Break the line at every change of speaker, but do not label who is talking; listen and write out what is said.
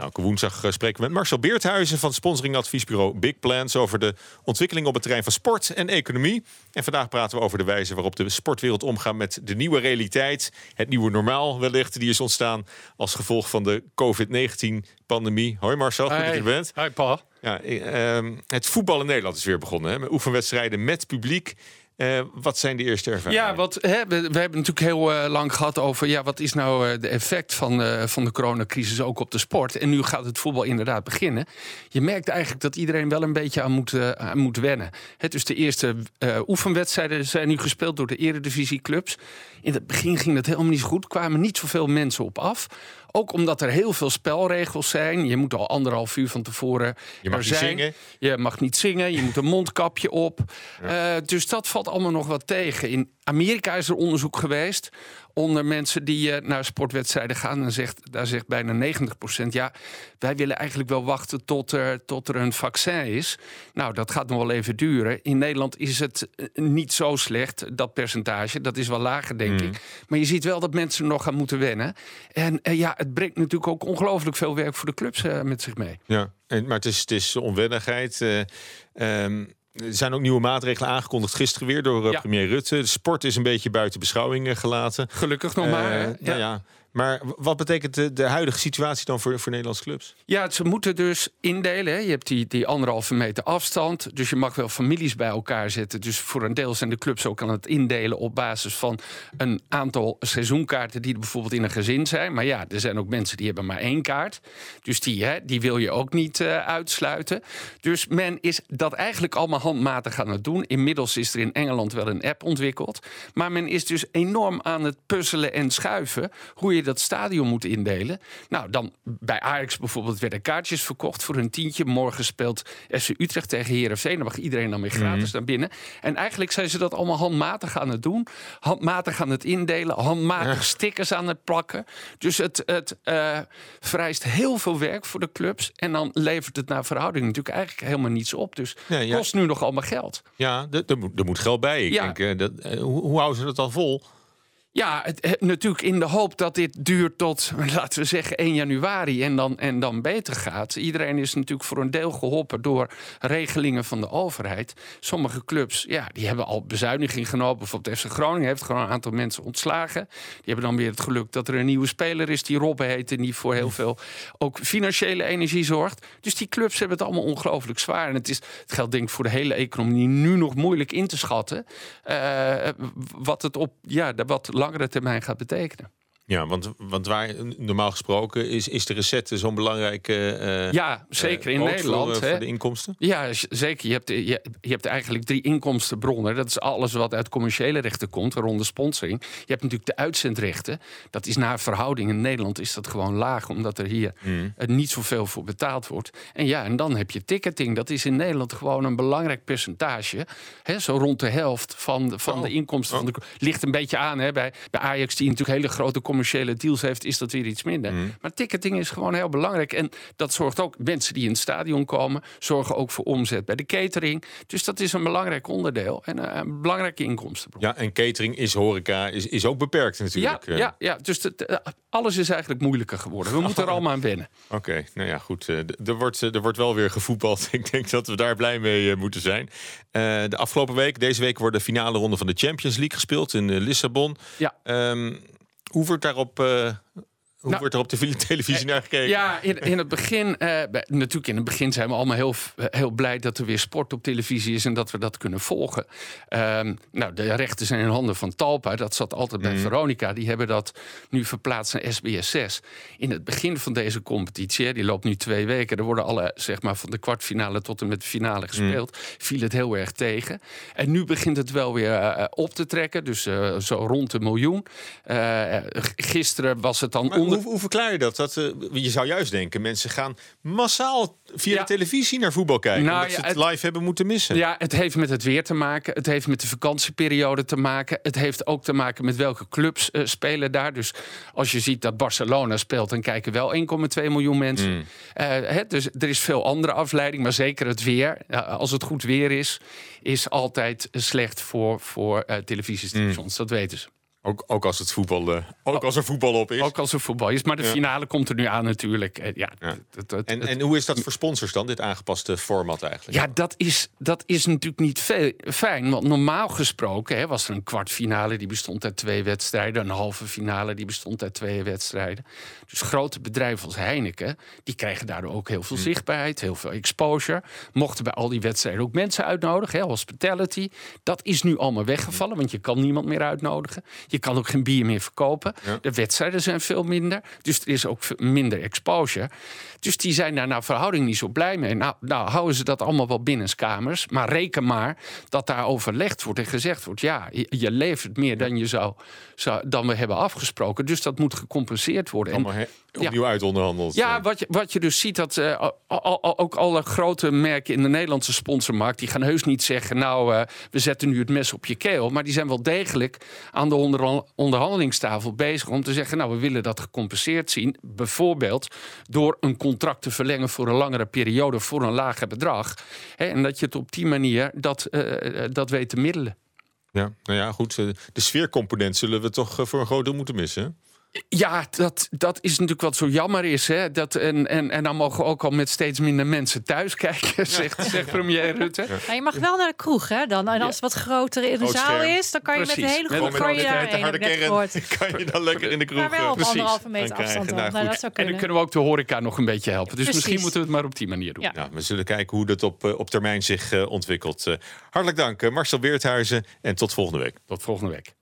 Ja, elke woensdag eh, spreken we met Marcel Beerthuizen van sponsoringadviesbureau Big Plans over de ontwikkeling op het terrein van sport en economie. En vandaag praten we over de wijze waarop de sportwereld omgaat met de nieuwe realiteit. Het nieuwe normaal wellicht, die is ontstaan als gevolg van de COVID-19-pandemie. Hoi Marcel, goed dat je er bent.
Hoi Paul.
Ja, eh, het voetbal in Nederland is weer begonnen. Hè, met oefenwedstrijden met publiek. Uh, wat zijn de eerste ervaringen?
Ja, wat, hè, we, hebben natuurlijk heel uh, lang gehad over ja, wat is nou uh, de effect van, van de coronacrisis ook op de sport. En nu gaat het voetbal inderdaad beginnen. Je merkt eigenlijk dat iedereen wel een beetje aan moet, aan moet wennen. Hè, dus de eerste oefenwedstrijden zijn nu gespeeld door de eredivisieclubs. In het begin ging dat helemaal niet goed. kwamen niet zoveel mensen op af. Ook omdat er heel veel spelregels zijn. Je moet al anderhalf uur van tevoren
je mag
er zijn.
Zingen.
Je mag niet zingen. Je moet een mondkapje op. Ja. Uh, dus dat valt allemaal nog wat tegen. In Amerika is er onderzoek geweest onder mensen die uh, naar sportwedstrijden gaan. En zegt, daar zegt bijna 90% ja, wij willen eigenlijk wel wachten tot er, tot er een vaccin is. Nou, dat gaat nog wel even duren. In Nederland is het uh, niet zo slecht, dat percentage. Dat is wel lager, denk mm. ik. Maar je ziet wel dat mensen nog gaan moeten wennen. En uh, ja, het brengt natuurlijk ook ongelooflijk veel werk voor de clubs met zich mee.
Ja, en, maar het is, het is onwennigheid. Um, er zijn ook nieuwe maatregelen aangekondigd gisteren weer door ja. premier Rutte. De sport is een beetje buiten beschouwing uh, gelaten.
Gelukkig nog maar.
Uh, ja. ja. Maar wat betekent de, de, huidige situatie dan voor, voor Nederlandse clubs?
Ja, ze moeten dus indelen. Hè. Je hebt die, die anderhalve meter afstand. Dus je mag wel families bij elkaar zetten. Dus voor een deel zijn de clubs ook aan het indelen op basis van een aantal seizoenkaarten die er bijvoorbeeld in een gezin zijn. Maar ja, er zijn ook mensen die hebben maar één kaart. Dus die, hè, die wil je ook niet uh, uitsluiten. Dus men is dat eigenlijk allemaal handmatig aan het doen. Inmiddels is er in Engeland wel een app ontwikkeld. Maar men is dus enorm aan het puzzelen en schuiven. Hoe je dat stadion moet indelen. Nou, dan bij Ajax bijvoorbeeld werden kaartjes verkocht voor een tientje. Morgen speelt FC Utrecht tegen Heerenveen. Dan mag iedereen dan weer gratis mm. naar binnen. En eigenlijk zijn ze dat allemaal handmatig aan het doen. Handmatig aan het indelen. Handmatig ja. stickers aan het plakken. Dus het, het uh, vereist heel veel werk voor de clubs. En dan levert het naar verhouding natuurlijk eigenlijk helemaal niets op. Dus ja. kost nu nog allemaal geld.
Ja, er moet, geld bij. Ik denk, uh, dat, uh, hoe, hoe houden ze dat dan vol?
Ja, het, het, natuurlijk in de hoop dat dit duurt tot, laten we zeggen, 1 januari en dan, en dan beter gaat. Iedereen is natuurlijk voor een deel geholpen door regelingen van de overheid. Sommige clubs, ja, die hebben al bezuiniging genomen. Bijvoorbeeld FC Groningen heeft gewoon een aantal mensen ontslagen. Die hebben dan weer het geluk dat er een nieuwe speler is die Robben heet en die voor heel veel ook financiële energie zorgt. Dus die clubs hebben het allemaal ongelooflijk zwaar. En het, is, het geldt denk ik voor de hele economie nu nog moeilijk in te schatten. Uh, wat het op, ja, wat langere termijn gaat betekenen.
Ja, want, want waar normaal gesproken is, is de recette zo'n belangrijke. Uh,
ja, zeker in Nederland.
Voor, voor, de inkomsten?
Ja, zeker. Je hebt, je, je, hebt eigenlijk drie inkomstenbronnen. Dat is alles wat uit commerciële rechten komt, waaronder sponsoring. Je hebt natuurlijk de uitzendrechten. Dat is naar verhouding. In Nederland is dat gewoon laag, omdat er hier mm. niet zoveel voor betaald wordt. En ja, en dan heb je ticketing. Dat is in Nederland gewoon een belangrijk percentage. Hè, zo rond de helft van, van oh. de inkomsten.
Oh.
Van de, ligt een beetje aan hè, bij, bij Ajax, die natuurlijk hele grote commerciële commerciële deals heeft, is dat weer iets minder.
Mm.
Maar ticketing is gewoon heel belangrijk. En dat zorgt ook, mensen die in het stadion komen, zorgen ook voor omzet bij de catering. Dus dat is een belangrijk onderdeel en uh, een belangrijke inkomstenbron.
Ja, en catering is horeca, is, is ook beperkt natuurlijk.
Ja, ja, ja. dus de, alles is eigenlijk moeilijker geworden. We moeten er allemaal aan wennen.
Oké, okay, nou ja, goed. Uh, er, wordt, er wordt wel weer gevoetbald. Ik denk dat we daar blij mee moeten zijn. de afgelopen week, deze week, wordt de finale ronde van de Champions League gespeeld in Lissabon.
Ja.
Um, hoe wordt daarop uh, hoe nou, wordt er op de televisie naar gekeken?
Ja, in, in het begin, uh, natuurlijk in het begin zijn we allemaal heel, heel blij dat er weer sport op televisie is en dat we dat kunnen volgen. Um, nou, de rechten zijn in handen van Talpa, dat zat altijd bij mm. Veronica. Die hebben dat nu verplaatst naar SBS 6. In het begin van deze competitie, die loopt nu twee weken, er worden alle, zeg maar, van de kwartfinale tot en met de finale gespeeld, mm. viel het heel erg tegen. En nu begint het wel weer uh, op te trekken, dus uh, zo rond een miljoen. gisteren was het dan
maar, hoe, hoe, verklaar je dat? dat uh, je zou juist denken, mensen gaan massaal via
Ja.
de televisie naar voetbal kijken.
Nou,
omdat
ja,
ze het,
het-
live hebben moeten missen.
Ja, het heeft met het weer te maken. Het heeft met de vakantieperiode te maken. Het heeft ook te maken met welke clubs eh, spelen daar. Dus als je ziet dat Barcelona speelt, dan kijken wel 1,2 miljoen mensen.
Mm.
Eh, hè, dus er is veel andere afleiding, maar zeker het weer. Als het goed weer is, is altijd slecht voor, voor eh, televisiestations. Dat weten ze.
Ook, ook als het voetbal, uh, ook als er voetbal op is.
Ook als er voetbal is. Maar de finale komt er nu aan natuurlijk. Eh, ja,
ja. en, en hoe is dat voor sponsors dan, dit aangepaste format eigenlijk?
Ja, dat is, dat is natuurlijk niet veel, fijn. Want normaal gesproken hè, was er een kwartfinale die bestond uit twee wedstrijden. Een halve finale die bestond uit twee wedstrijden. Dus grote bedrijven als Heineken, die krijgen daardoor ook heel veel hmm. zichtbaarheid, heel veel exposure. Mochten bij al die wedstrijden ook mensen uitnodigen, hè, hospitality. Dat is nu allemaal weggevallen, want je kan niemand meer uitnodigen. Je kan ook geen bier meer verkopen. De wedstrijden zijn veel minder. Dus er is ook minder exposure. Dus die zijn daar naar verhouding niet zo blij mee. Nou, nou houden ze dat allemaal wel binnenskamers. Maar reken maar dat daar overlegd wordt en gezegd wordt: ja, je, levert meer dan, je zou, zou, dan we hebben afgesproken. Dus dat moet gecompenseerd worden.
Allemaal en, opnieuw ja. uit onderhandeld.
Ja, eh. wat je, wat je dus ziet, dat uh, ook alle grote merken in de Nederlandse sponsormarkt, die gaan heus niet zeggen: Nou, uh, we zetten nu het mes op je keel. Maar die zijn wel degelijk aan de onder, onderhandelingstafel bezig om te zeggen: Nou, we willen dat gecompenseerd zien. Bijvoorbeeld door een contract te verlengen voor een langere periode voor een lager bedrag. Hè, en dat je het op die manier dat, dat weet te middelen.
Ja, nou ja, goed. De sfeercomponent zullen we toch voor een groot deel moeten missen.
Ja, dat, dat is natuurlijk wat zo jammer is. Hè? Dat, en, en, en dan mogen we ook al met steeds minder mensen thuis kijken, zegt, zegt premier Rutte.
Ja. je mag wel naar de kroeg, hè? Dan. En als het wat groter in de zaal is, dan kan je met de hele groep kan je daar
harde kan je dan lekker in de kroeg.
Maar wel op Precies. anderhalve meter afstand. Nou,
nou,
dat
en dan kunnen we ook de horeca nog een beetje helpen. Dus misschien moeten we het maar op die manier doen.
Ja. we zullen kijken hoe dat op, eh, op termijn zich uh, ontwikkelt. Uh, hartelijk dank, Marcel Beerthuizen. En tot volgende week.
Tot volgende week.